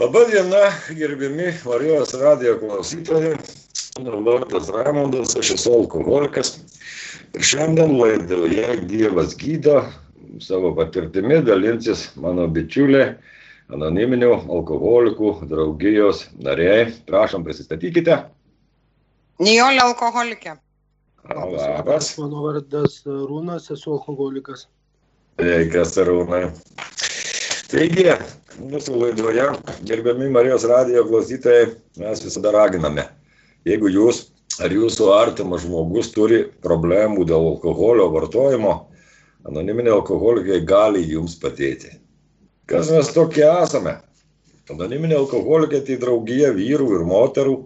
Labą dieną, gerbiami Marijos radijo klausytojai. Mano vardas Raimondas, aš esu alkoholikas. Ir šiandien laidoje Dievas gydo savo patirtimi dalinsis mano bičiulė, anoniminių alkoholikų draugijos nariai. Prašom, prisistatykite. Nijolė alkoholikė. Labas. Mano vardas Rūnas, esu alkoholikas. Sveikas, Arūnai. Taigi, mūsų laidoje, gerbiami Marijos radijo klausytojai, mes visada raginame. Jeigu jūs ar jūsų artimas žmogus turi problemų dėl alkoholio vartojimo, anoniminiai alkoholikai gali jums padėti. Kas mes tokie esame? Anoniminiai alkoholikai tai draugija vyrų ir moterų,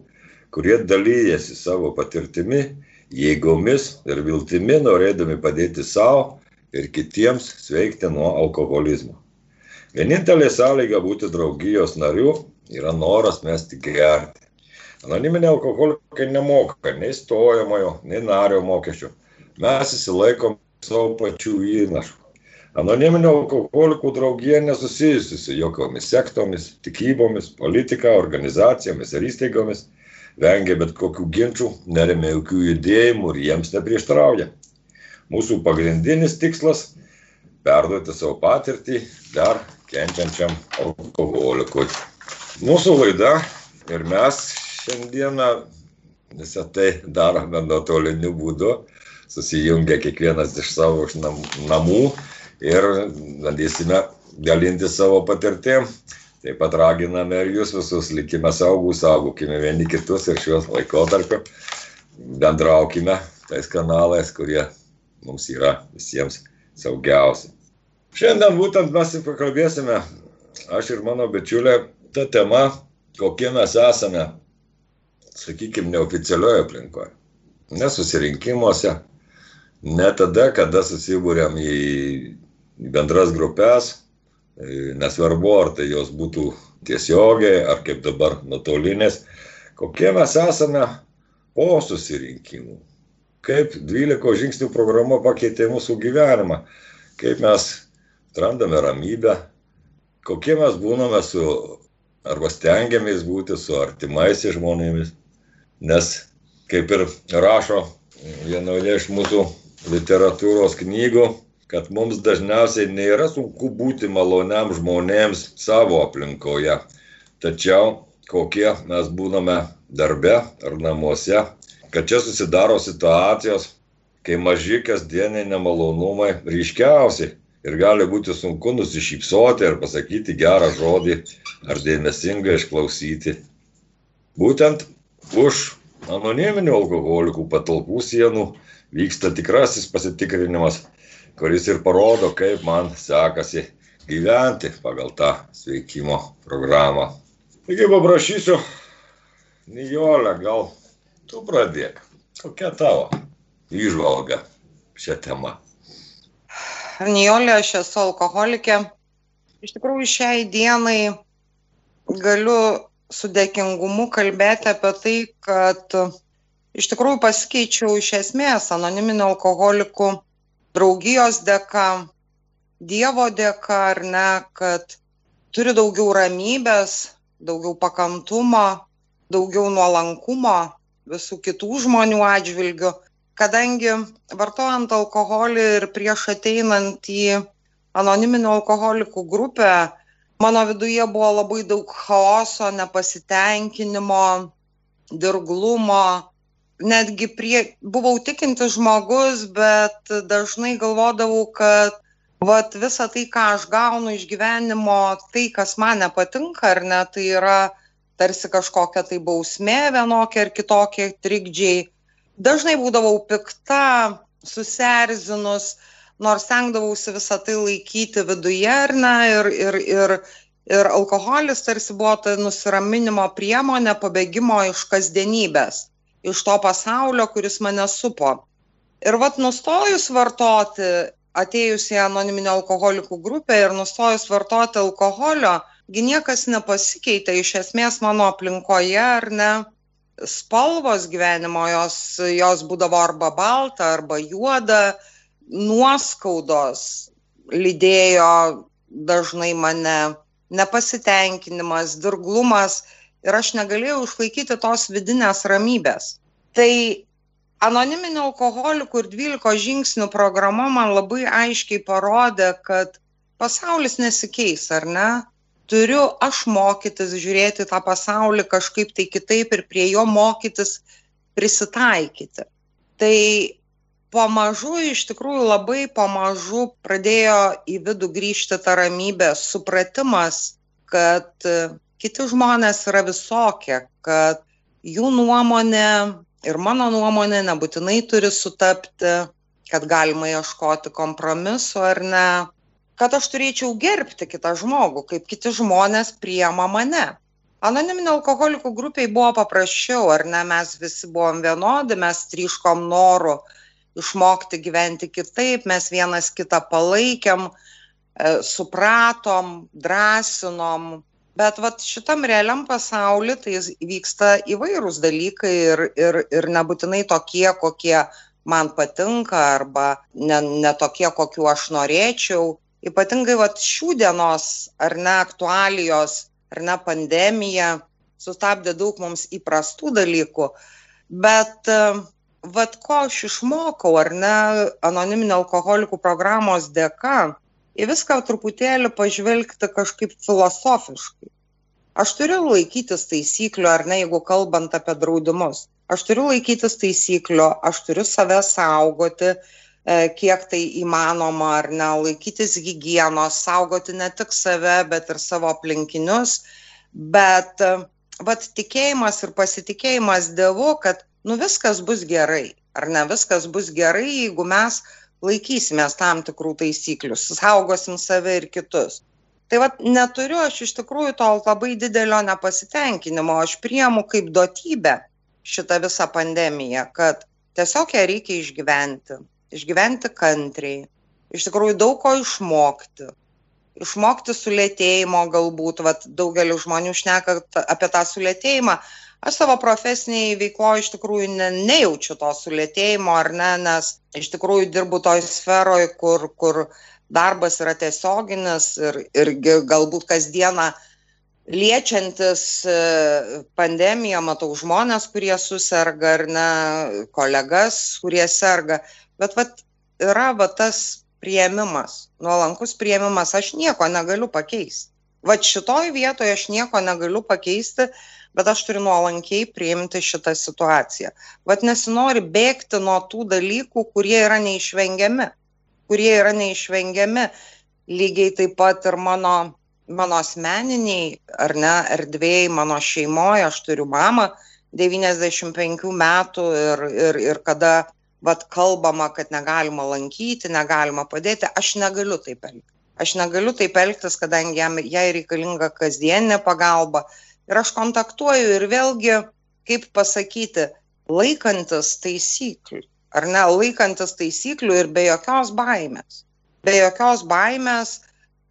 kurie dalyjasi savo patirtimi, jėgomis ir viltimi, norėdami padėti savo ir kitiems sveikti nuo alkoholizmo. Vienintelė sąlyga būti draugijos nariu yra noras mesti gerti. Anoniminiai alkoholikai nemoka nei stojamojo, nei nario mokesčių. Mes įsilaikom savo pačių įnašų. Anoniminio alkoholikų draugija nesusijusi su jokiomis sektomis, tikybomis, politika, organizacijomis ir įstaigomis, vengia bet kokių ginčių, neremia jokių judėjimų ir jiems neprieštrauja. Mūsų pagrindinis tikslas - perduoti savo patirtį dar kenčiančiam alkoholikui. Mūsų laida ir mes šiandieną visą tai darome nuotoliniu būdu, susijungia kiekvienas iš savo namų ir bandysime dalinti savo patirtim. Taip pat raginame ir jūs visus likime saugus, saugokime vieni kitus ir šiuos laikotarpiu bendraukime tais kanalais, kurie mums yra visiems saugiausi. Šiandien būtent mes ir pakalbėsime, aš ir mano bičiulė, tą temą, kokie mes esame, sakykime, neoficialioje aplinkoje. Nesusirinkimuose, ne tada, kada susibūrėm į bendras grupės, nesvarbu, ar tai jos būtų tiesiogiai, ar kaip dabar nuotolinės, kokie mes esame po susirinkimų? Kaip 12 žingsnių programa pakeitė mūsų gyvenimą, kaip mes atrandame ramybę, kokie mes būname su, arba stengiamės būti su artimaisiais žmonėmis, nes kaip ir rašo vienoje iš mūsų literatūros knygų, kad mums dažniausiai nėra sunku būti maloniam žmonėms savo aplinkoje, tačiau kokie mes būname darbe ar namuose, kad čia susidaro situacijos, kai maži kasdieniai nemalonumai ryškiausiai ir gali būti sunku nusišypsoti ar pasakyti gerą žodį ar dėmesingai išklausyti. Būtent už anoniminių alkoholikų patalpų sienų vyksta tikrasis pasitikrinimas, kuris ir parodo, kaip man sekasi gyventi pagal tą sveikimo programą. Taigi paprašysiu, Nijolė, gal tu pradėk. Kokia tavo įžvalga šią temą? Nijolė, aš esu alkoholikė. Iš tikrųjų, šiai dienai galiu su dėkingumu kalbėti apie tai, kad iš tikrųjų pasikeičiau iš esmės anoniminio alkoholikų draugijos dėka, Dievo dėka, ar ne, kad turi daugiau ramybės, daugiau pakantumo, daugiau nuolankumo visų kitų žmonių atžvilgių, kadangi vartojant alkoholį ir prieš ateinant į anoniminių alkoholikų grupę, mano viduje buvo labai daug chaoso, nepasitenkinimo, dirglumo, netgi prie, buvau tikintis žmogus, bet dažnai galvodavau, kad vat, visa tai, ką aš gaunu iš gyvenimo, tai, kas man nepatinka, ar ne, tai yra tarsi kažkokia tai bausmė vienokia ar kitokie trikdžiai. Dažnai būdavau pikta, susierzinus, nors stengdavausi visą tai laikyti viduje ar ne, ir, ir, ir, ir alkoholis tarsi buvo ta nusiraminimo priemonė, pabėgimo iš kasdienybės, iš to pasaulio, kuris mane supo. Ir vat nustojus vartoti, atėjus į anoniminio alkoholikų grupę ir nustojus vartoti alkoholio, gi niekas nepasikeitė iš esmės mano aplinkoje, ar ne? Spalvos gyvenimo jos, jos būdavo arba balta, arba juoda, nuoskaudos lydėjo dažnai mane, nepasitenkinimas, dirglumas ir aš negalėjau išlaikyti tos vidinės ramybės. Tai anoniminio alkoholikų ir 12 žingsnių programa man labai aiškiai parodė, kad pasaulis nesikeis, ar ne? Turiu aš mokytis žiūrėti tą pasaulį kažkaip tai kitaip ir prie jo mokytis prisitaikyti. Tai pamažu, iš tikrųjų labai pamažu pradėjo į vidų grįžti ta ramybė, supratimas, kad kiti žmonės yra visokie, kad jų nuomonė ir mano nuomonė nebūtinai turi sutapti, kad galima ieškoti kompromisu ar ne, kad aš turėčiau gerbti kitą žmogų, kaip kiti žmonės priema mane. Anoniminio alkoholikų grupiai buvo paprasčiau, ar ne, mes visi buvom vienodi, mes triškom noru išmokti gyventi kitaip, mes vienas kitą palaikėm, e, supratom, drąsinom, bet vat šitam realiam pasauly tai vyksta įvairūs dalykai ir ir ir nebūtinai tokie kokie man patinka arba ne ne tokie kokių aš norėčiau ypatingai vat šių dienos ar ne aktualijos ar ne pandemija sustabdė daug mums įprastų dalykų bet vat ko aš išmokau ar ne anoniminio alkoholikų programos dėka į viską truputėlį pažvelgti kažkaip filosofiškai. Aš turiu laikytis taisyklių, ar ne, jeigu kalbant apie draudimus. Aš turiu laikytis taisyklių, aš turiu save saugoti, kiek tai įmanoma, ar ne, laikytis hygienos, saugoti ne tik save, bet ir savo aplinkinius. Bet, vad, tikėjimas ir pasitikėjimas Dievu, kad, nu, viskas bus gerai, ar ne, viskas bus gerai, jeigu mes laikysimės tam tikrų taisyklių, saugosim save ir kitus. Tai vad neturiu aš iš tikrųjų to labai didelio nepasitenkinimo, aš priemu kaip duotybę šitą visą pandemiją, kad tiesiog ją reikia išgyventi, išgyventi kantriai, iš tikrųjų daug ko išmokti, išmokti sulėtėjimo galbūt, vat, daugelis žmonių šneka apie tą sulėtėjimą, aš savo profesinėj veikloj iš tikrųjų ne, nejaučiu to sulėtėjimo ar ne, nes iš tikrųjų dirbu toj sferoj, kur, kur darbas yra tiesioginis ir, ir galbūt kasdieną liečiantis e, pandemiją, matau žmonės, kurie susirga ar ne, kolegas, kurie serga, bet vat, yra va tas prieimimas, nuolankus prieimimas, aš nieko negaliu pakeisti. Vat šitoj vietoje aš nieko negaliu pakeisti, bet aš turiu nuolankiai priimti šitą situaciją. Vat nesinori bėgti nuo tų dalykų, kurie yra neišvengiami. Kurie yra neišvengiami. Lygiai taip pat ir mano, mano asmeniniai, ar ne, erdvėjai, mano šeimoje, aš turiu mamą 95 metų ir, ir, ir kada vat kalbama, kad negalima lankyti, negalima padėti, aš negaliu taip elgtis. Aš negaliu taip elgtis, kadangi jam, jai reikalinga kasdieninė pagalba, ir aš kontaktuoju ir vėlgi, kaip pasakyti, laikantis taisyklių, ar ne, laikantis taisyklių ir be jokios baimės. Be jokios baimės,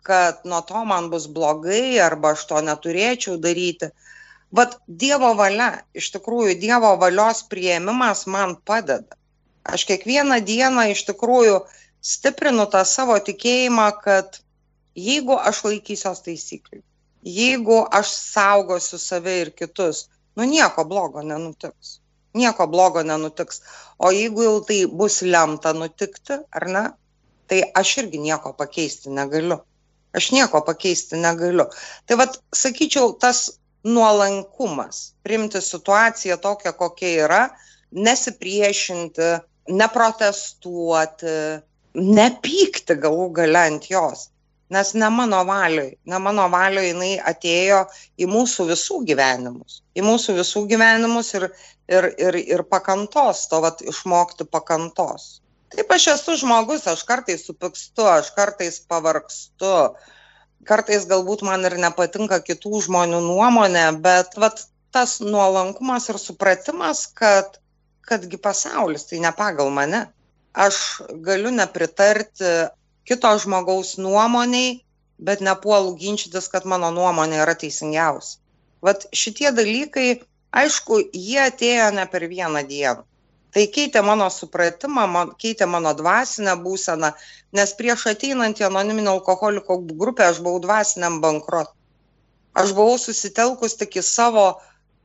kad nuo to man bus blogai arba aš to neturėčiau daryti. Vat Dievo valia, iš tikrųjų, Dievo valios prieimimas man padeda. Aš kiekvieną dieną iš tikrųjų stiprinu tą savo tikėjimą, kad jeigu aš laikysiuos taisyklių, jeigu aš saugosiu save ir kitus, nu nieko blogo nenutiks. Nieko blogo nenutiks. O jeigu jau tai bus lemta nutikti, ar ne, tai aš irgi nieko pakeisti negaliu. Aš nieko pakeisti negaliu. Tai vad, sakyčiau, tas nuolankumas, primti situaciją tokią, kokia yra, nesipriešinti, neprotestuoti, nepykti galų gale ant jos. Nes ne mano valioj ne mano valioj jinai atėjo į mūsų visų gyvenimus. Į mūsų visų gyvenimus ir ir ir ir pakantos to vat išmokti pakantos. Taip aš esu žmogus aš kartais supykstu aš kartais pavargstu. Kartais galbūt man ir nepatinka kitų žmonių nuomonė bet vat tas nuolankumas ir supratimas kad kadgi pasaulis tai ne pagal mane aš galiu nepritarti kito žmogaus nuomoniai, bet nepuolu ginčytis, kad mano nuomonė yra teisingiausia. Vat šitie dalykai, aišku, jie atėjo ne per vieną dieną. Tai keitė mano supratimą, man, keitė mano dvasinę būseną, nes prieš ateinant į anoniminio alkoholiko grupę aš buvau dvasiniam bankrot. Aš buvau susitelkus tik į savo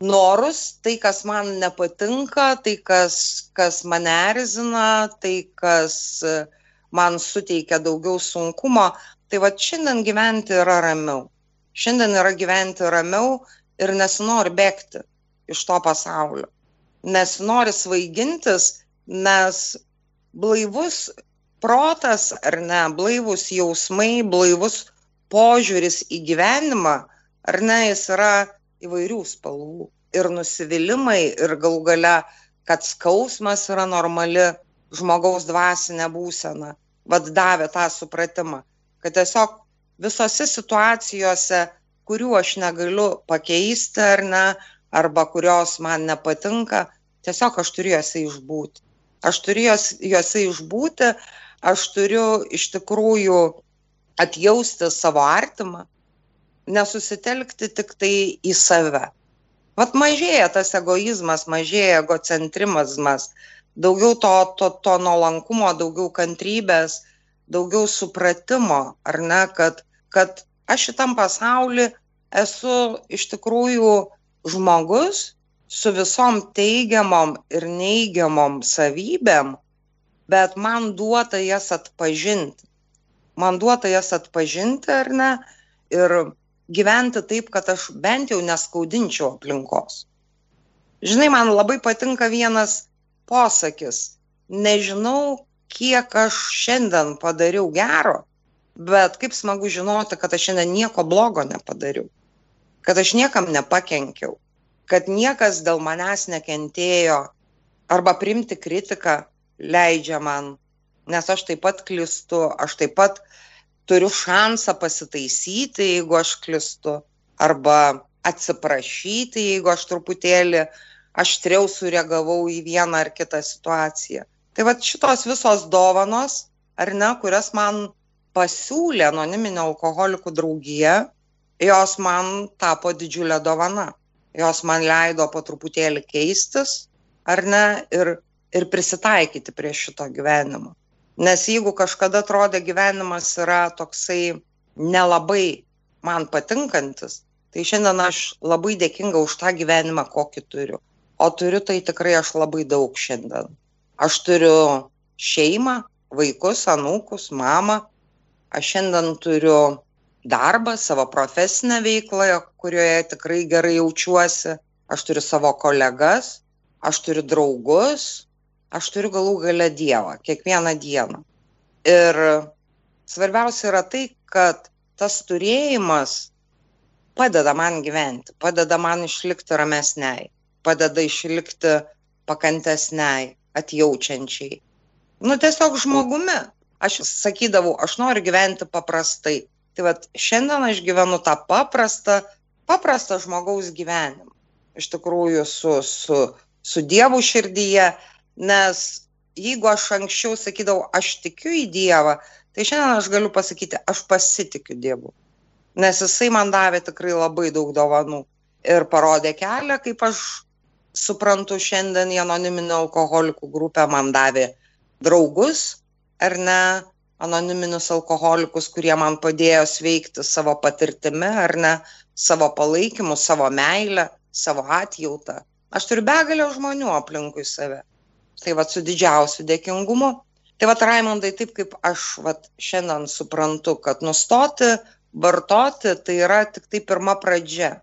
norus, tai, kas man nepatinka, tai, kas, kas mane erzina, tai, kas man suteikia daugiau sunkumo. Tai va šiandien gyventi yra ramiau. Šiandien yra gyventi ramiau ir nesinori bėgti iš to pasaulio. Nesinori svaigintis, nes blaivus protas ar ne, blaivus jausmai, blaivus požiūris į gyvenimą, ar ne, jis yra įvairių spalvų. Ir nusivylimai, ir galų gale, kad skausmas yra normali žmogaus dvasinė būsena. Vad davė tą supratimą, kad tiesiog visose situacijose, kurių aš negaliu pakeisti ar ne, arba kurios man nepatinka, tiesiog aš turiu juose išbūti. Aš turiu juose išbūti, aš turiu iš tikrųjų atjausti savo artimą, nesusitelkti tik tai į save. Vat mažėja tas egoizmas, mažėja egocentrizmas, daugiau to, to, to nuolankumo, daugiau kantrybės, daugiau supratimo, ar ne, kad, kad aš šitam pasauliu esu iš tikrųjų žmogus su visom teigiamom ir neigiamom savybėm, bet man duota jas atpažinti. Man duota jas atpažinti ar ne ir gyventi taip, kad aš bent jau neskaudinčiau aplinkos. Žinai, man labai patinka vienas posakis. Nežinau, kiek aš šiandien padariau gero, bet kaip smagu žinoti, kad aš šiandien nieko blogo nepadariau, kad aš niekam nepakenkiau, kad niekas dėl manęs nekentėjo arba primti kritiką leidžia man, nes aš taip pat klistu, aš taip pat turiu šansą pasitaisyti, jeigu aš klistu, arba atsiprašyti, jeigu aš truputėlį aštriau sureagavau į vieną ar kitą situaciją. Tai va šitos visos dovanos, ar ne, kurias man pasiūlė anoniminio alkoholikų draugija, jos man tapo didžiulė dovana. Jos man leido po truputėlį keistis, ar ne, ir ir prisitaikyti prie šito gyvenimo. Nes jeigu kažkada atrodė gyvenimas yra toksai nelabai man patinkantis, tai šiandien aš labai dėkinga už tą gyvenimą, kokį turiu. O turiu tai tikrai aš labai daug šiandien. Aš turiu šeimą, vaikus, anūkus, mamą. Aš šiandien turiu darbą, savo profesinę veiklą, kurioje tikrai gerai jaučiuosi. Aš turiu savo kolegas, aš turiu draugus, aš turiu galų gale Dievą kiekvieną dieną. Ir svarbiausia yra tai, kad tas turėjimas padeda man gyventi, padeda man išlikti ramesniai, padeda išlikti pakantesniai, atjaučiančiai. Nu, tiesiog žmogumi. Aš sakydavau, aš noriu gyventi paprastai. Tai vad, šiandien aš gyvenu tą paprastą, paprastą žmogaus gyvenimą. Iš tikrųjų, su, su, su Dievu širdyje, Nes jeigu aš anksčiau sakydavau, aš tikiu į Dievą, tai šiandien aš galiu pasakyti, aš pasitikiu Dievu. Nes jisai man davė tikrai labai daug dovanų ir parodė kelią, kaip aš suprantu šiandien į anoniminio alkoholikų grupę man davė draugus, ar ne, anoniminius alkoholikus, kurie man padėjo sveikti savo patirtimi, ar ne, savo palaikymu, savo meilę, savo atjautą. Aš turiu begalę žmonių aplinkui save. Tai va su didžiausiu dėkingumu. Tai va, Raimondai, taip kaip aš va, šiandien suprantu, kad nustoti vartoti tai yra tik tai pirma pradžia.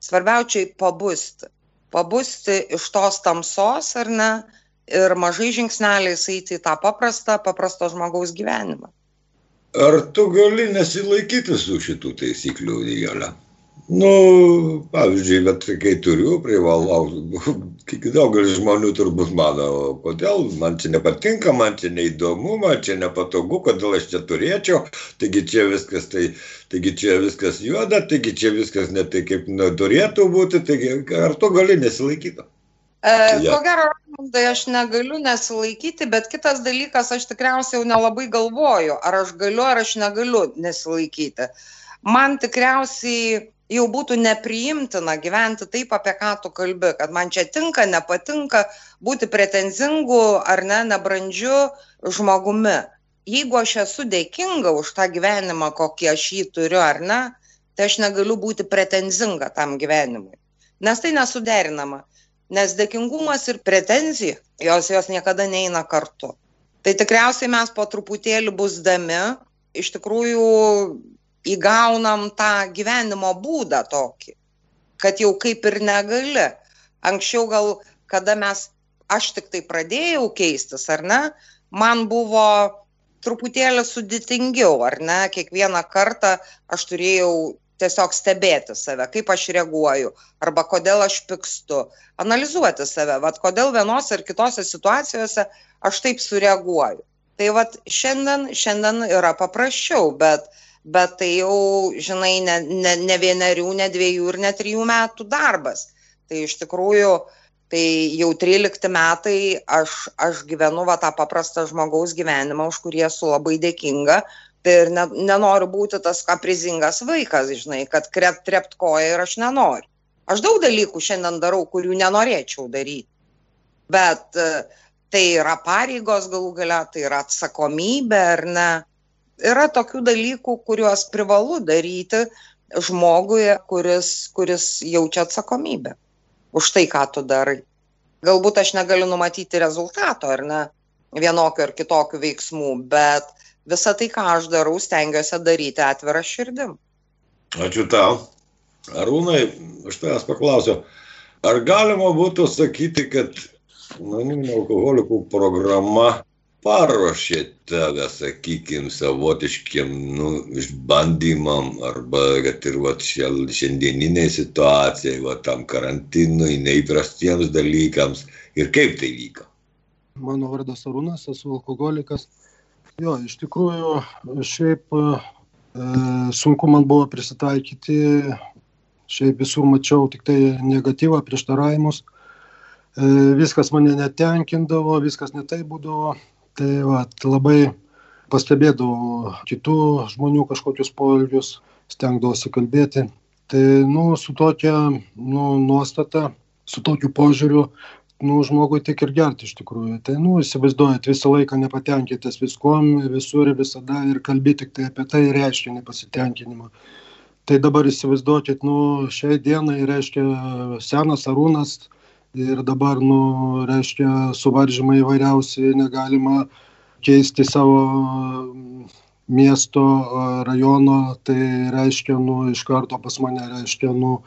Svarbiausiai pabusti. Pabusti iš tos tamsos, ar ne, ir mažai žingsneliais eiti į tą paprastą, paprasto žmogaus gyvenimą. Ar tu gali nesilaikyti su šitų taisyklių, Nijolė? Nu, pavyzdžiui, bet kai turiu, privalau, daugelis žmonių turbūt mano, kodėl man čia nepatinka, man čia neįdomu, man čia nepatogu, kodėl aš čia turėčiau, taigi čia viskas, tai, taigi čia viskas juoda, taigi čia viskas ne tai kaip nu, turėtų būti, taigi ar tu gali nesilaikyti? E, ja. Ko gero, tai aš negaliu nesilaikyti, bet kitas dalykas, aš tikriausiai jau nelabai galvoju, ar aš galiu, ar aš negaliu nesilaikyti. Man tikriausiai jau būtų nepriimtina gyventi taip, apie ką tu kalbi, kad man čia tinka, nepatinka būti pretenzingu ar ne, nebrandžiu žmogumi. Jeigu aš esu dėkinga už tą gyvenimą, kokį aš jį turiu ar ne, tai aš negaliu būti pretenzinga tam gyvenimui. Nes tai nesuderinama. Nes dėkingumas ir pretenzija, jos, jos niekada neina kartu. Tai tikriausiai mes po truputėlį busdami iš tikrųjų įgaunam tą gyvenimo būdą tokį, kad jau kaip ir negali. Anksčiau gal, kada mes, aš tik tai pradėjau keistis, ar ne, man buvo truputėlį sudėtingiau, ar ne, kiekvieną kartą aš turėjau tiesiog stebėti save, kaip aš reaguoju, arba kodėl aš pykstu, analizuoti save, vad kodėl vienose ar kitose situacijose aš taip sureaguoju. Tai vad šiandien, šiandien yra paprasčiau, bet, bet tai jau, žinai, ne, ne, ne vienerių, ne dviejų ir ne trijų metų darbas. Tai iš tikrųjų, tai jau 13 metai aš, aš gyvenu va tą paprastą žmogaus gyvenimą, už kurį esu labai dėkinga, Tai ir ne, nenoriu būti tas kaprizingas vaikas, žinai, kad krept, trept koją ir aš nenoriu. Aš daug dalykų šiandien darau, kurių nenorėčiau daryti. Bet e, tai yra pareigos galų gale, tai yra atsakomybė ar ne. Yra tokių dalykų, kuriuos privalu daryti žmogui, kuris, kuris jaučia atsakomybę už tai, ką tu darai. Galbūt aš negaliu numatyti rezultato ar ne, vienokių ar kitokių veiksmų, bet visą tai, ką aš darau, stengiuosi daryti atvirą širdim. Ačiū tau. Arūnai, aš tavęs paklausiu, ar galima būtų sakyti, kad anoniminių alkoholikų programa paruošė tave, sakykime, savotiškiam nu, išbandymam arba kad ir va, šiandieniniai situacijai, va, tam karantinui, neįprastiems dalykams. Ir kaip tai vyko. Mano vardas Arūnas, esu alkoholikas. Jo iš tikrųjų šiaip e, sunku man buvo prisitaikyti, šiaip visur mačiau tik tai negatyvą, prieštaravimus, e, viskas mane netenkindavo, viskas netai būdavo, tai va, labai pastebėdavau kitų žmonių kažkokius poelgius, stengdavosi kalbėti. Tai, nu, su tokia, nu, nuostata, su tokiu požiūriu nu žmogui tik ir gert iš tikrųjų tai nu įsivaizduojat visą laiką nepatenkintas viskuom visur visada ir kalbi tiktai apie tai reiškia nepasitenkinimą tai dabar įsivaizduokit nu šiai dienai reiškia senas arūnas ir dabar nu reiškia suvaržymai įvairiausi negalima keisti savo miesto rajono tai reiškia nu iš karto pas mane reiškia nu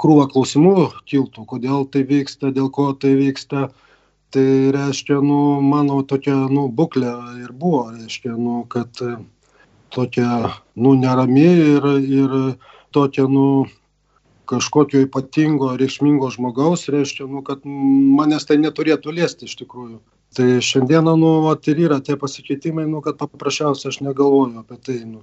krūva klausimų kiltų, kodėl tai vyksta, dėl ko tai vyksta. Tai reiškia, nu, mano tokia, nu, būklė ir buvo, reiškia, nu, kad e, tokia, nu, nerami ir, ir tokia, nu, kažkokio ypatingo, reikšmingo žmogaus, reiškia, nu, kad manęs tai neturėtų liesti iš tikrųjų. Tai šiandieną, nu, vat, ir yra tie pasikeitimai, nu, kad paprasčiausiai aš negalvoju apie tai. Nu.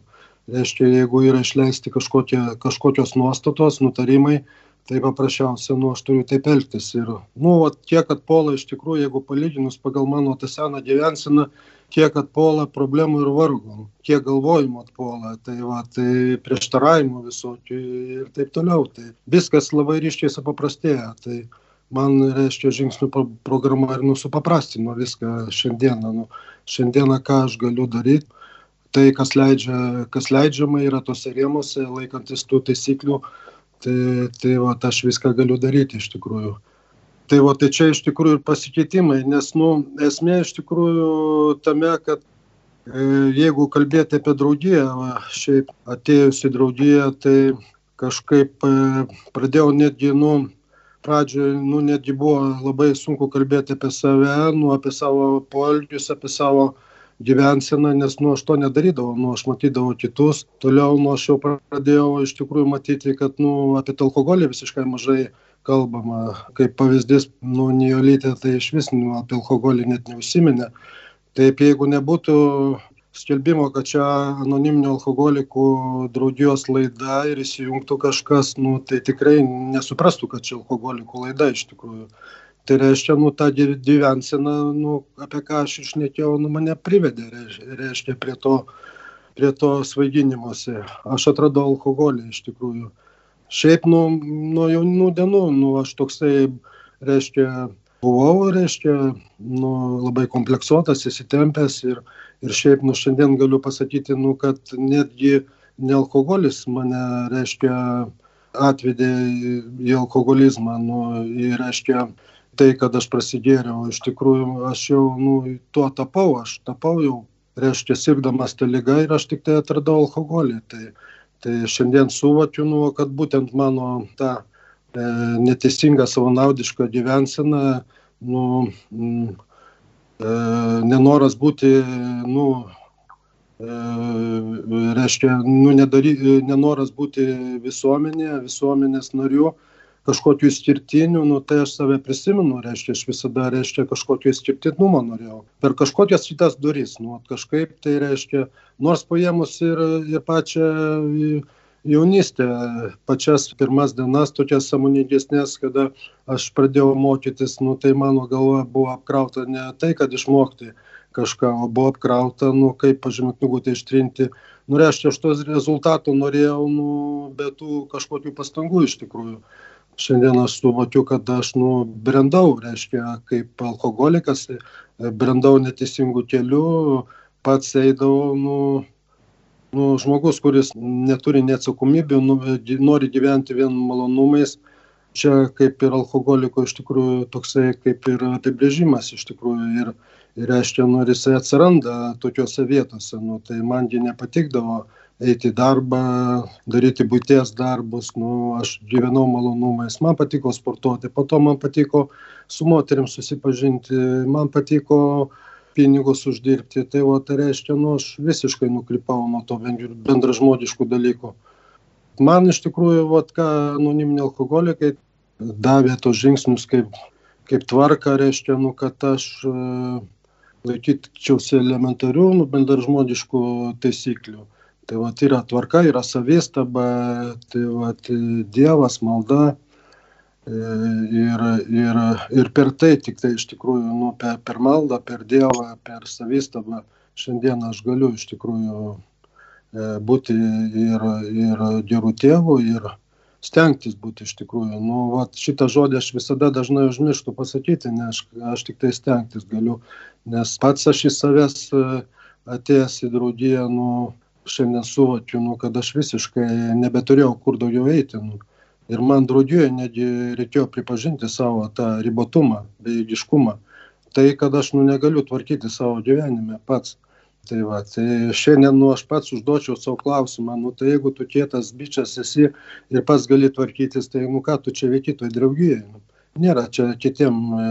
Reiškia, jeigu yra išleisti kažkokie, kažkokios nuostatos, nutarimai, tai paprasčiausia nu aš turiu taip elgtis. Ir nu vat kiek atpuola iš tikrųjų jeigu palyginus pagal mano tą seną gyvenseną kiek atpuola problemų ir vargo kiek galvojimų atpuola tai va tai prieštaravimų visokių ir taip toliau. Tai viskas labai ryškiai supaprastėja. Tai man reiškia žingsnių pro programa ir nu supaprastino viską šiandieną. Nu šiandieną ką aš galiu daryt? Tai kas leidžia kas leidžiama yra tuose rėmuose laikantis tų taisyklių tai tai vat aš viską galiu daryti iš tikrųjų. Tai va tai čia iš tikrųjų ir pasikeitimai nes nu esmė iš tikrųjų tame kad e, jeigu kalbėti apie draugiją va šiaip atėjus į draugiją tai kažkaip e, pradėjau netgi nu pradžioj nu netgi buvo labai sunku kalbėti apie save nu apie savo poelgius apie savo gyvenseną nes nu aš to nedarydavau. Nu aš matydavau kitus toliau nu aš jau pradėjau iš tikrųjų matyti kad nu apie alkoholį visiškai mažai kalbama. Kaip pavyzdys nu nijolytė tai išvis nu apie alkoholį net neužsiminė. Taip jeigu nebūtų skelbimo kad čia anoniminių alkoholikų draugijos laida ir įsijungtų kažkas nu tai tikrai nesuprastų kad čia alkoholikų laida iš tikrųjų tai reiškia nu ta gy gyvensena nu apie ką aš ir šnekėjau nu mane privedė reiš reiškia prie to prie to svaiginimosi. Aš atradau alkoholį iš tikrųjų. Šiaip nu nuo jaunų dienų nu aš toksai reiškia buvau reiškia nu labai kompleksuotas įsitempęs ir ir šiaip nu šiandien galiu pasakyti nu kad netgi ne alkoholis mane, reiškia, atvedė į alkoholizmą, nu, ir, reiškia, tai, kad aš prasigėriau, iš tikrųjų, aš jau, nu, tuo tapau, aš tapau jau, reiškia, sirgdamas tą lygą ir aš tik tai atradau alkoholį. Tai, tai šiandien suvokiu, nu, kad būtent mano ta e, neteisinga savanaudiška gyvensena, nu, m, e, nenoras būti, nu, E, reiškia, nu, nedary, nenoras būti visuomenėje, visuomenės nariu, kažkokiu išskirtiniu, nu, tai aš save prisimenu, reiškia, aš visada, reiškia, kažkokio išskirtinumo norėjau. Per kažkokias šitas duris, nu, kažkaip tai reiškia, nors paėmus ir, ir pačią jaunystę, pačias pirmas dienas, tokias samoningesnės, kada aš pradėjau mokytis, nu, tai mano galva buvo apkrauta ne tai, kad išmokti, kažką, o buvo apkrauta, nu, kaip pažymė knygutę ištrinti. Nu, reiškia, aš tos rezultatų norėjau, nu, be tų kažkokių pastangų iš tikrųjų. Šiandien aš suvokiu, kad aš, nu, brendau, reiškia, kaip alkoholikas, brendau neteisingų kelių, pats eidavau, nu, nu, žmogus, kuris neturi neatsakomybių, nu, nori gyventi vien malonumais, čia kaip ir alkoholiko iš tikrųjų toksai kaip ir apibrėžimas iš tikrųjų ir ir reiškia nu ir jisai atsiranda tokiose vietose nu tai man gi nepatikdavo eiti į darbą daryti buities darbus nu aš gyvenau malonumais. Man patiko sportuoti po to man patiko su moterim susipažinti man patiko pinigus uždirbti. Tai va tai reiškia nu aš visiškai nukrypau nuo to bendražmogiškų dalykų. Man iš tikrųjų vat ką anoniminiai alkoholikai davė tuos žingsnius kaip kaip tvarką reiškia nu kad aš laikyčiausi elementarių nu bendražmogiškų taisyklių tai vat yra tvarka yra savistaba tai vat dievas malda e, ir ir ir per tai tiktai iš tikrųjų nu per per maldą per dievą per savistabą šiandien aš galiu iš tikrųjų e, būti ir ir geru tėvu ir stengtis būti iš tikrųjų. Nu vat šitą žodį aš visada dažnai užmirštu pasakyti nes aš tiktai stengtis galiu nes pats aš iš savęs e, atėjęs į draugiją nu šiandien suvokiu nu kad aš visiškai nebeturėjau kur daugiau eiti nu. Ir man draugijoj netgi reikėjo pripažinti savo tą ribotumą bejėgiškumą. Tai kad aš nu negaliu tvarkyti savo gyvenime pats. Tai va tai šiandien nu aš pats užduočiau sau klausimą nu tai jeigu tu kietas bičas esi ir pats gali tvarkytis tai nu ką tu čia veiki toj draugijoj nu? Nėra čia kitiem e,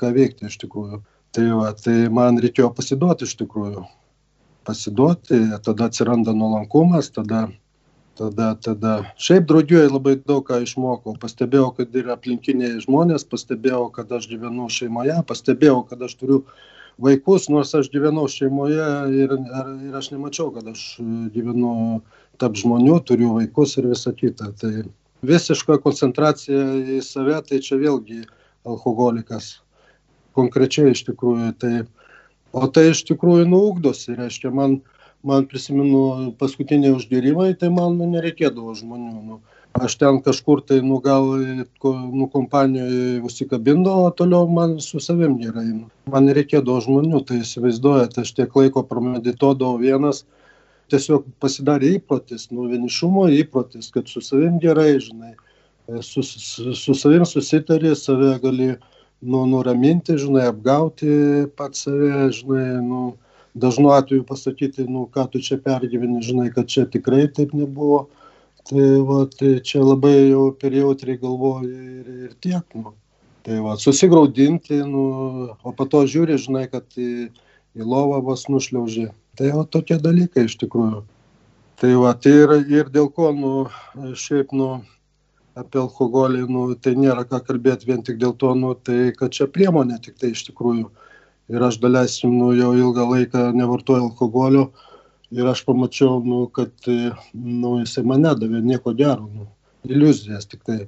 ką veikti iš tikrųjų. Tai va tai man reikėjo pasiduot iš tikrųjų pasiduoti tada atsiranda nuolankumas tada tada tada. Šiaip draugijoj labai daug ką išmokau. Pastebėjau kad ir aplinkiniai žmonės pastebėjau kad aš gyvenu šeimoje pastebėjau kad aš turiu vaikus nors aš gyvenau šeimoje ir ir aš nemačiau kad aš gyvenu tarp žmonių turiu vaikus ir visa kita. Tai visiška koncentracija į save tai čia vėlgi alkoholikas. Konkrečiai iš tikrųjų tai o tai iš tikrųjų nu ugdosi reiškia man man prisimenu paskutiniai užgėrimai tai man nu nereikėdavo žmonių nu. Aš ten kažkur tai nu gal nu kompanijoj užsikabindavau o toliau man su savim gerai nu. Man nereikėdavo žmonių tai įsivaizduojat aš tiek laiko pramedituodavau vienas tiesiog pasidarė įprotis nu vienišumo įprotis kad su savim gerai žinai su su su savim susitari save gali nu nuraminti žinai apgauti pats save žinai nu dažnu atveju pasakyti nu ką tu čia pergyveni žinai kad čia tikrai taip nebuvo. Tai vat tai čia labai jau per jautriai galvoji ir ir tiek nu. Tai vat susigraudinti nu o po to žiūri žinai kad į į lovą vos nušliauži. Tai va tokie dalykai iš tikrųjų. Tai vat ir ir dėl ko nu šiaip nu apie alkoholį nu tai nėra ką kalbėt vien tik dėl to nu tai kad čia priemonė tiktai iš tikrųjų. Ir aš daleiskim nu jau ilgą laiką nevartoju alkoholio ir aš pamačiau nu kad nu jisai man nedavė nieko gero nu iliuzijas tiktai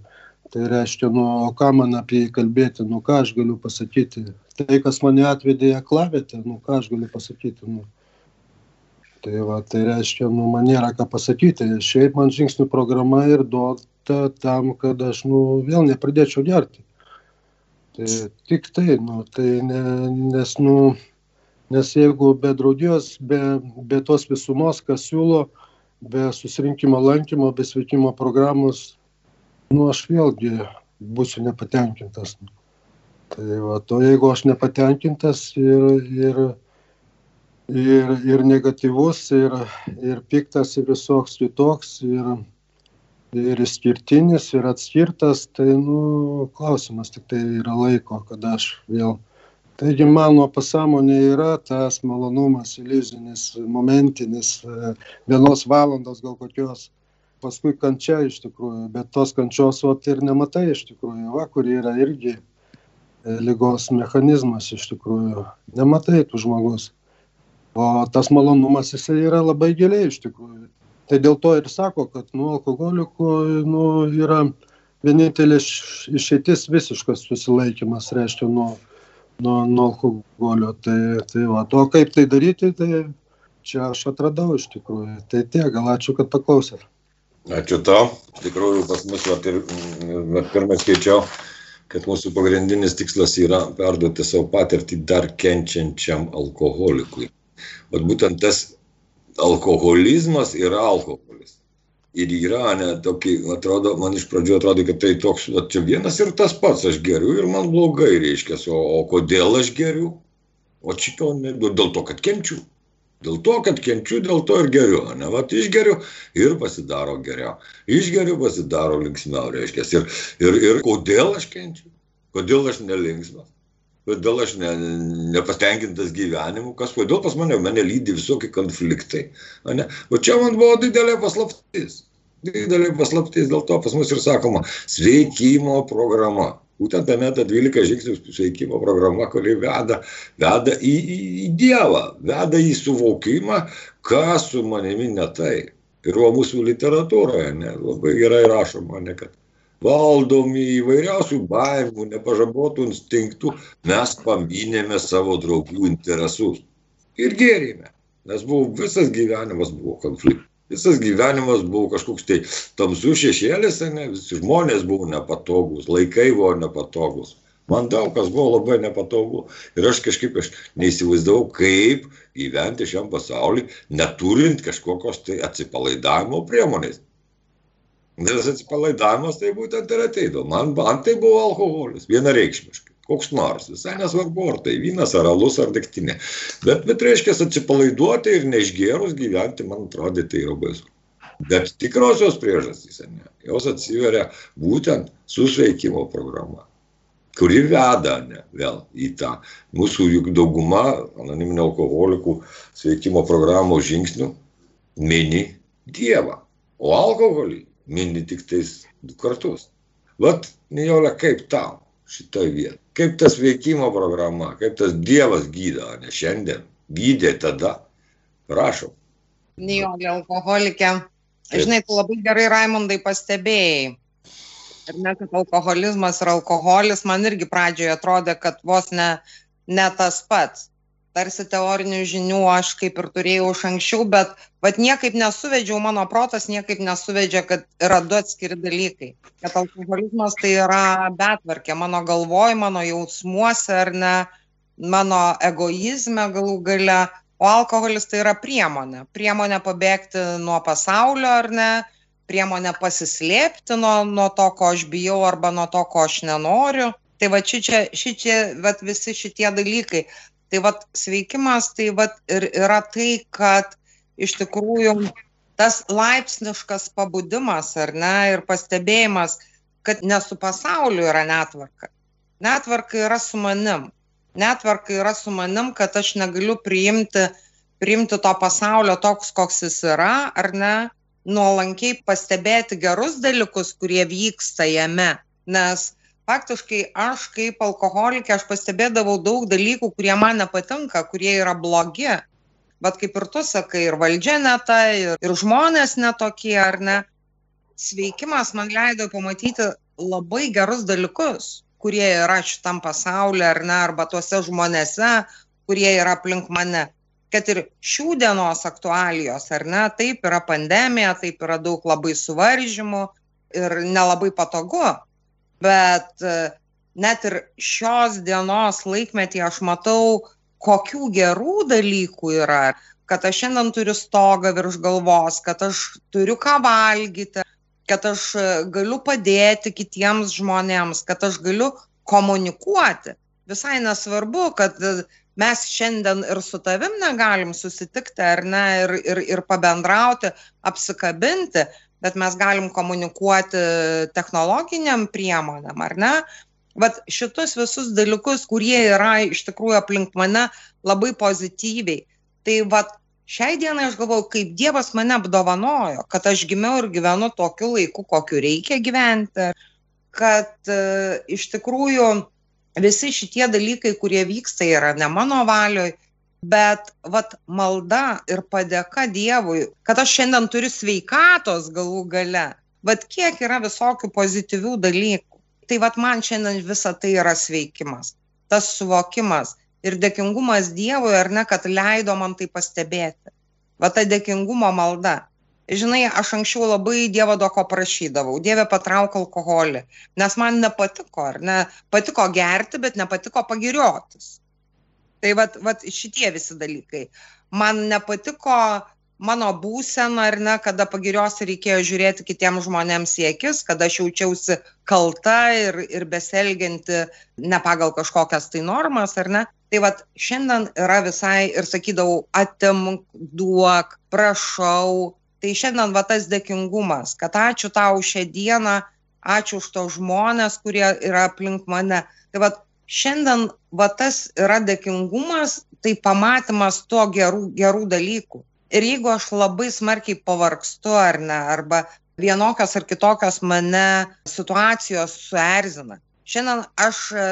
tai. Reiškia nu o ką man apie jį kalbėti nu ką aš galiu pasakyti? Tai kas mane atvedė į aklavietę nu ką aš galiu pasakyti nu? Tai va tai reiškia nu man nėra ką pasakyti. Šiaip man žingsnių programa ir duota tam kad aš nu vėl nepradėčiau gerti tai tik tai nu tai ne nes nu nes jeigu be draugijos be be tos visumos kas siūlo be susirinkimo lankymo, be sveikimo programos, nu aš vėlgi būsiu nepatenkintas. Tai va, to jeigu aš nepatenkintas ir, ir, ir, ir negatyvus, ir, ir piktas, ir visoks kitoks, ir, ir išskirtinis, ir atskirtas, tai, nu, klausimas tik tai yra laiko, kada aš vėl. Taigi mano pasąmonėje yra tas malonumas iliuzinis momentinis e, vienos valandos gal kokios paskui kančia iš tikrųjų bet tos kančios vat ir nematai iš tikrųjų va kur yra irgi e, ligos mechanizmas iš tikrųjų. Nematai tų žmogus. O tas malonumas jisai yra labai giliai iš tikrųjų tai dėl to ir sako kad nu alkoholikų nu yra vienintelė išeitis visiškas susilaikymas reiškia nuo nuo nuo alkoholio tai tai vat o kaip tai daryti tai čia aš atradau iš tikrųjų tai tiek gal ačiū kad paklausėt Ačiū tau. Iš tikrųjų, pas mus, vat, ir vat, pirmą skaičiau, kad mūsų pagrindinis tikslas yra perduoti savo patirtį dar kenčiančiam alkoholikui. Vat būtent tas alkoholizmas yra alkoholis ir yra, ne, tokį, atrodo, man iš pradžių atrodo, kad tai toks, va, čia vienas ir tas pats, aš geriu ir man blogai, reiškia, o, o kodėl aš geriu? O šito, ne, dėl to, kad kenčiu. Dėl to, kad kenčiu, dėl to ir geriu, ne, va, išgeriu ir pasidaro geriau. Išgeriu, pasidaro linksmiau, reiškia. Ir, ir, ir kodėl aš kenčiu? Kodėl aš nelinksmas? Kodėl aš ne, nepatenkintas gyvenimu, kas, kodėl pas mane, mane lydi visokie konfliktai. Ne? O čia man buvo didelė paslaptis. Didelė paslaptis, dėl to pas mus ir sakoma sveikimo programa. Būtent ta meta 12 žingsnių sveikimo programa, kuri veda, veda į, į, į Dievą, veda į suvokimą, kas su manimi ne taip. Ir o mūsų literatūroje ne, labai gerai rašoma, ne, kad valdomi įvairiausių baimių, nepažabotų instinktų, mes paminėme savo draugų interesus. Ir gėrėme, nes buvo, visas gyvenimas buvo konfliktas. Visas gyvenimas buvo kažkoks tai tamsus šešėlis, ne, visi žmonės buvo nepatogus, laikai buvo nepatogus. Man daug kas buvo labai nepatogu ir aš kažkaip aš neįsivaizdavau, kaip gyventi šiam pasauliu, neturint kažkokios tai atsipalaidavimo priemonės. Nes atsipalaidavimas tai būtent ir ateidavo. Man, man tai buvo alkoholis, vienareikšmiškai. Koks nors, visai nesvarbu, ar tai vynas, ar alus, ar degtinė. Bet, bet reiškia, atsipalaiduoti ir neišgėrus gyventi, man atrodė, tai yra baisu. Bet tikrosios priežastys, ne, jos atsiveria būtent su sveikimo programa, kuri veda ne, vėl į tą mūsų juk dauguma anoniminio alkoholikų sveikimo programos žingsnių mini Dievą. O alkoholį mini tik tais du kartus. Vat, Nijolė, kaip tau šitoj vietoj? Kaip tas veikimo programa, kaip tas Dievas gydo, ne šiandien, gydė tada? Prašom. Nijolė, alkoholikė. Taip. Žinai, tu labai gerai, Raimondai, pastebėjai. Ir ne, kad alkoholizmas ir alkoholis man irgi pradžioje atrodė, kad vos ne, ne tas pats tarsi teorinių žinių aš kaip ir turėjau iš anksčiau, bet vat niekaip nesuvedžiau, mano protas niekaip nesuvedžia, kad yra du atskiri dalykai. Kad alkoholizmas tai yra betvarkė mano galvoj, mano jausmuose ar ne, mano egoizme galų gale, o alkoholis tai yra priemonė. Priemonė pabėgti nuo pasaulio ar ne, priemonė pasislėpti nuo, nuo to, ko aš bijau arba nuo to, ko aš nenoriu. Tai va šičia, šičia vat visi šitie dalykai tai vat sveikimas tai vat ir yra tai kad iš tikrųjų tas laipsniškas pabudimas ar ne ir pastebėjimas kad ne su pasauliu yra netvarka. Netvarka yra su manim. Netvarka yra su manim kad aš negaliu priimti priimti to pasaulio toks koks jis yra ar ne nuolankiai pastebėti gerus dalykus kurie vyksta jame. Nes faktiškai aš kaip alkoholikė aš pastebėdavau daug dalykų kurie man nepatinka kurie yra blogi. Vat kaip ir tu sakai ir valdžia ne ta ir, ir žmonės ne tokie ar ne? Sveikimas man leido pamatyti labai gerus dalykus kurie yra šitam pasaulyje ar ne arba tuose žmonėse kurie yra aplink mane. Kad ir šių dienos aktualijos ar ne taip yra pandemija taip yra daug labai suvaržymų ir nelabai patogu bet e, net ir šios dienos laikmetį aš matau, kokių gerų dalykų yra, kad aš šiandien turiu stogą virš galvos, kad aš turiu ką valgyti, kad aš e, galiu padėti kitiems žmonėms, kad aš galiu komunikuoti. Visai nesvarbu, kad e, mes šiandien ir su tavim negalim susitikti ar ne ir, ir, ir pabendrauti, apsikabinti, bet mes galim komunikuoti technologiniam priemonėm, ar ne? Vat šitus visus dalykus, kurie yra iš tikrųjų aplink mane labai pozityviai tai vat šiai dienai aš galvoju kaip dievas mane apdovanojo kad aš gimiau ir gyvenu tokiu laiku kokiu reikia gyventi kad e, iš tikrųjų visi šitie dalykai kurie vyksta yra ne mano valioj bet vat malda ir padėka dievui kad aš šiandien turiu sveikatos galų gale vat kiek yra visokių pozityvių dalykų tai vat man šiandien visa tai yra sveikimas tas suvokimas ir dėkingumas Dievui, ar ne, kad leido man tai pastebėti. Va ta dėkingumo malda. Žinai, aš anksčiau labai Dievo doko prašydavau, Dieve patrauk alkoholį, nes man nepatiko, ar ne, patiko gerti, bet nepatiko pagiriotis. Tai vat, vat šitie visi dalykai. Man nepatiko mano būsena ar ne, kada pagirios reikėjo žiūrėti kitiems žmonėms į akis, kada aš jaučiausi kalta ir, ir beselgianti ne pagal kažkokias tai normas ar ne. Tai vad šiandien yra visai ir sakydavau, atimk, duok, prašau. Tai šiandien va tas dėkingumas, kad ačiū tau šią dieną, ačiū už to žmonės, kurie yra aplink mane. Tai vad šiandien va tas yra dėkingumas, tai pamatymas to gerų, gerų dalykų. Ir jeigu aš labai smarkiai pavargstu ar ne arba vienokios ar kitokios mane situacijos suerzina. Šiandien aš e,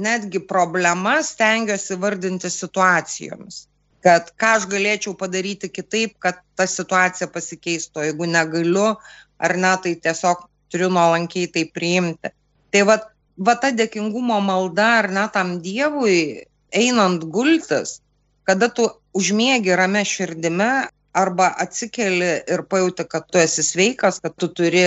netgi problemas stengiuosi vardinti situacijomis. Kad ką aš galėčiau padaryti kitaip kad ta situacija pasikeistų. Jeigu negaliu ar ne tai tiesiog turiu nuolankiai tai priimti. Tai vat va ta dėkingumo malda ar ne tam dievui einant gultis kada tu užmiegi ramia širdimi arba atsikeli ir pajauti, kad tu esi sveikas, kad tu turi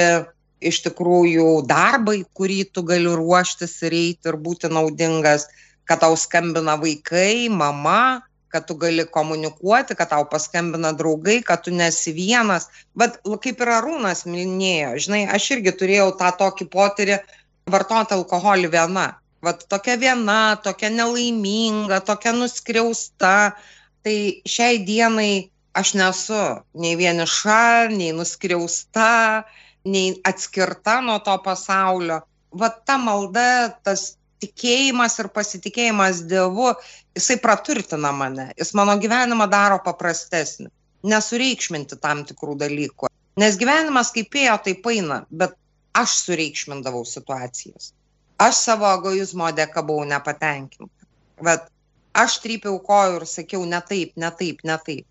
iš tikrųjų darbą, į kurį tu gali ruoštis ir eiti ir būti naudingas, kad tau skambina vaikai, mama, kad tu gali komunikuoti, kad tau paskambina draugai, kad tu nesi vienas. Bet kaip ir Arūnas minėjo, žinai, aš irgi turėjau tą tokį potyrį vartoti alkoholį viena vat tokia viena, tokia nelaiminga, tokia nuskriausta. Tai šiai dienai aš nesu nei vieniša, nei nuskriausta, nei atskirta nuo to pasaulio. Vat ta malda, tas tikėjimas ir pasitikėjimas Dievu, jisai praturtina mane, jis mano gyvenimą daro paprastesnį, nesureikšminti tam tikrų dalykų. Nes gyvenimas kaip ėjo, taip eina, bet aš sureikšmindavau situacijas aš savo egoizmo dėka buvau nepatenkinta. Bet aš trypiau kojų ir sakiau, ne taip, ne taip, ne taip.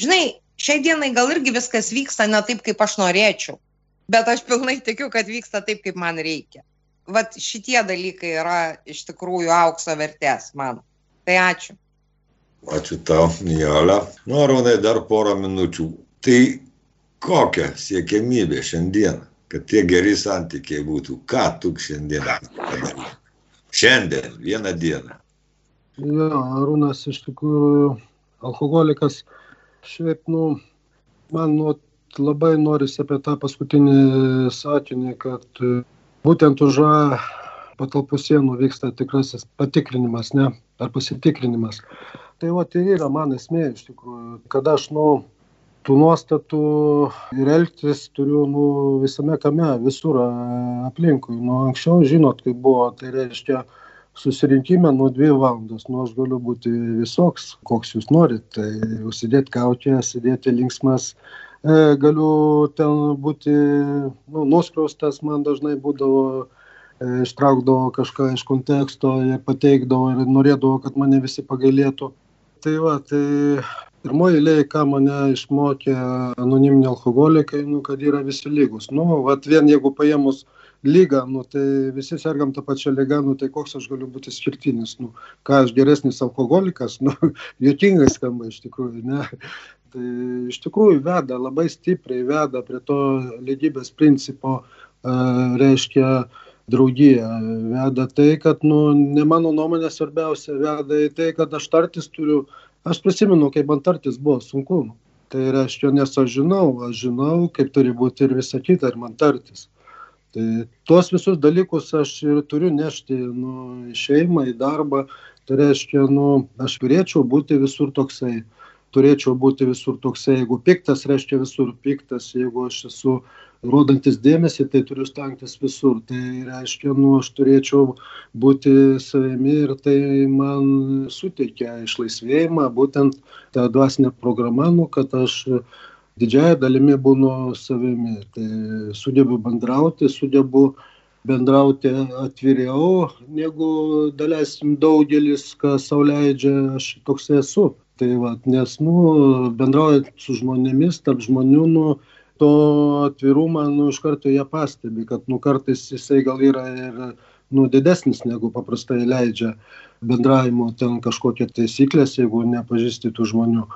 Žinai, šiai dienai gal irgi viskas vyksta ne taip, kaip aš norėčiau, bet aš pilnai tikiu, kad vyksta taip, kaip man reikia. Vat šitie dalykai yra iš tikrųjų aukso vertės man. Tai ačiū. Ačiū tau, Nijolė. Nu, Arūnai, dar porą minučių. Tai kokia siekiamybė šiandien? Kad tie geri santykiai būtų. Ką tu šiandien padarai? Šiandien, vieną dieną. Jo, Arūnas iš tikrųjų alkoholikas. Šiaip, nu, man nu, labai norisi apie tą paskutinį sakinį, kad e, būtent už patalpų sienų vyksta tikrasis patikrinimas, ne, ar pasitikrinimas. Tai va, tai yra man esmė iš tikrųjų, kad aš, nu, tų nuostatų ir elgtis turiu nu, visame kame, visur aplinkui. Nu, anksčiau, žinot, kaip buvo, tai reiškia susirinkime nuo dvi valandos. Nu, aš galiu būti visoks, koks jūs norit. Tai užsidėti kaukę, sėdėti linksmas. E, galiu ten būti nu, nuskriaustas, man dažnai būdavo e, ištraukdavo kažką iš konteksto ir pateikdavo ir norėdavo, kad mane visi pagailėtų. Tai va, tai pirmoj eilėj ką mane išmokė anoniminiai alkoholikai nu kad yra visi lygūs. Nu vat vien jeigu paėmus ligą nu tai visi sergam ta pačia liga nu tai koks aš galiu būti išskirtinis nu ką aš geresnis alkoholikas nu juokingai skamba iš tikrųjų ne? Tai iš tikrųjų veda labai stipriai veda prie to lygybės principo e, reiškia draugija veda tai kad nu ne mano nuomonė svarbiausia veda į tai kad aš tartis turiu aš prisimenu, kaip man tartis buvo sunku. Tai reiškia, nes aš žinau, aš žinau, kaip turi būti ir visa kita, ir man tartis. Tai tuos visus dalykus aš ir turiu nešti nu, į šeimą, į darbą. Tai reiškia, nu, aš turėčiau būti visur toksai turėčiau būti visur toksai, jeigu piktas, reiškia visur piktas, jeigu aš esu rodantis dėmesį, tai turiu stengtis visur. Tai reiškia, nu, aš turėčiau būti savimi ir tai man suteikia išlaisvėjimą, būtent ta dvasinė programa, nu, kad aš didžiąją dalimi būnu savimi. Tai sugebu bendrauti, sugebu bendrauti atviriau, negu daleiskim daugelis, kas sauliaidžia, aš toks esu tai vat nes nu bendraujant su žmonėmis tarp žmonių nu to atvirumą nu iš karto jie pastebi kad nu kartais jisai gal yra ir nu didesnis negu paprastai leidžia bendravimo ten kažkokie taisyklės jeigu nepažįsti tų žmonių.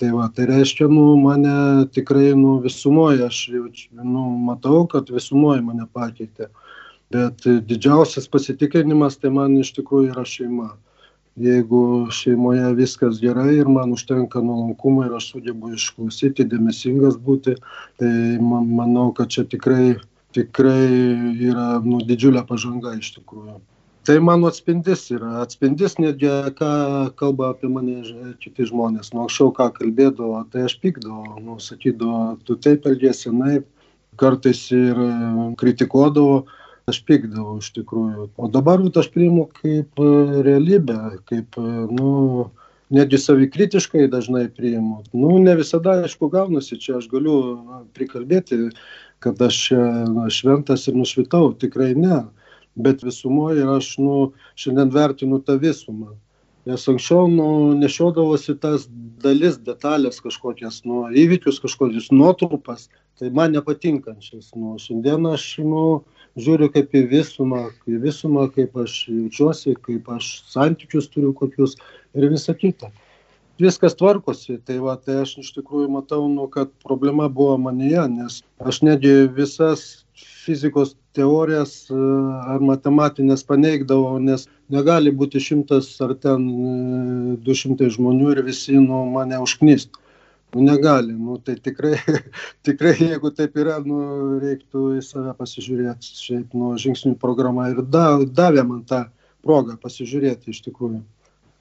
Tai va tai reiškia nu mane tikrai nu visumoj aš jaučiu nu matau kad visumoj mane pakeitė. Bet didžiausias pasitikrinimas tai man iš tikrųjų yra šeima jeigu šeimoje viskas gerai ir man užtenka nuolankumo ir aš sugebu išklausyti, dėmesingas būti, tai man, manau, kad čia tikrai, tikrai yra nu, didžiulė pažanga iš tikrųjų. Tai mano atspindis yra, atspindis netgi, ką kalba apie mane kiti žmonės. Nu, anksčiau ką kalbėdavo, tai aš pykdavau, nu, sakydavo, tu taip elgėsi, naip, kartais ir kritikuodavo, aš pykdavau iš tikrųjų. O dabar aš priimu kaip e, realybę, kaip, e, nu, netgi savikritiškai dažnai priimu. Nu, ne visada, aišku, gaunasi čia, aš galiu prikalbėti, kad aš na, šventas ir nušvitau, tikrai ne. Bet visumoje aš nu, šiandien vertinu tą visumą. Nes anksčiau nu, nešiodavosi tas dalis, detalės kažkokias, nu, įvykius kažkokius, nuotrupas, tai man nepatinkančias. Nu, šiandien aš nu, žiūriu kaip į visumą, į visumą, kaip aš jaučiuosi, kaip aš santykius turiu kokius ir visa kita. Viskas tvarkosi, tai va, tai aš iš tikrųjų matau, nu, kad problema buvo manyje, nes aš netgi visas fizikos teorijas e, ar matematinės paneigdavau, nes negali būti šimtas ar ten e, du šimtai žmonių ir visi nu, mane užknyst nu negali. Nu tai tikrai tikrai jeigu taip yra nu reiktų į save pasižiūrėt. Šiaip nu žingsnių programa ir da davė man tą progą pasižiūrėti iš tikrųjų.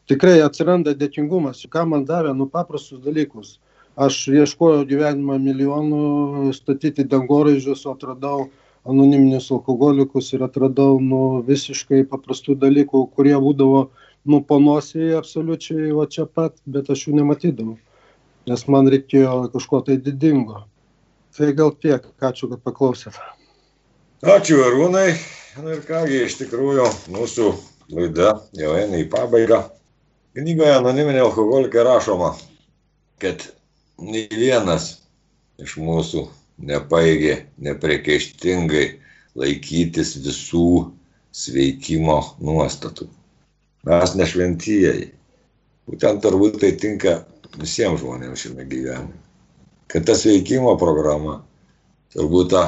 Tikrai atsiranda dėkingumas. Ką man davė? Nu paprastus dalykus. Aš ieškojau gyvenime milijonų statyti dangoraižius o atradau anoniminius alkoholikus ir atradau nu visiškai paprastų dalykų kurie būdavo nu po nosį absoliučiai va čia pat bet aš jų nematydavau nes man reikėjo kažko tai didingo. Tai gal tiek, ačiū, kad paklausėt. Ačiū Arūnai. Na ir kągi, iš tikrųjų, mūsų laida jau eina į pabaigą. Knygoje anoniminė alkoholikė rašoma, kad nei vienas iš mūsų nepaigė nepriekaištingai laikytis visų sveikimo nuostatų. Mes nešventieji. Būtent turbūt tai tinka visiems žmonėms šiame gyvenime. Kad ta sveikimo programa, turbūt ta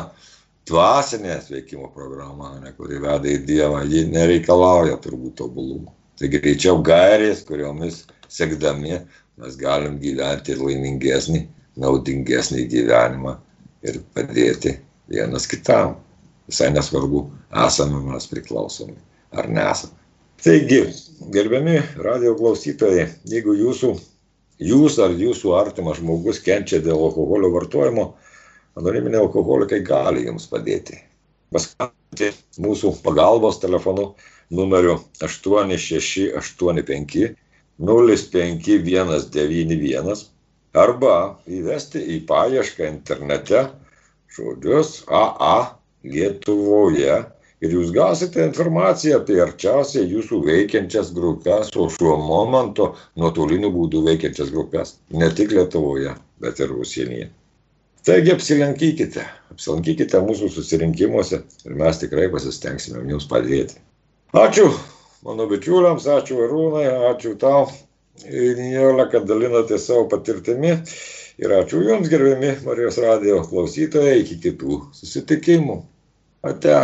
dvasinė sveikimo programa, ne, kuri veda į Dievą, ji nereikalauja turbūt tobulumo. Tai greičiau gairės, kuriomis sekdami mes galim gyventi ir laimingesnį, naudingesnį gyvenimą ir padėti vienas kitam. Visai nesvarbu, esame mes priklausomi ar nesame. Taigi, gerbiami radio klausytojai, jeigu jūsų jūs ar jūsų artimas žmogus kenčia dėl alkoholio vartojimo, anoniminiai alkoholikai gali jums padėti. Paskambinti mūsų pagalbos telefonu numeriu 8685 05191 arba įvesti į paiešką internete žodžius AA Lietuvoje ir jūs gausite informaciją apie arčiausiai jūsų veikiančias grupes, o šiuo momentu nuotoliniu būdu veikiančias grupes, ne tik Lietuvoje, bet ir užsienyje. Taigi apsilankykite, apsilankykite mūsų susirinkimuose ir mes tikrai pasistengsime jums padėti. Ačiū mano bičiuliams, ačiū Arūnai, ačiū tau, Nijolė, kad dalinote savo patirtimi. Ir ačiū Jums, gerbiami Marijos radio klausytojai, iki kitų susitikimų. Ate.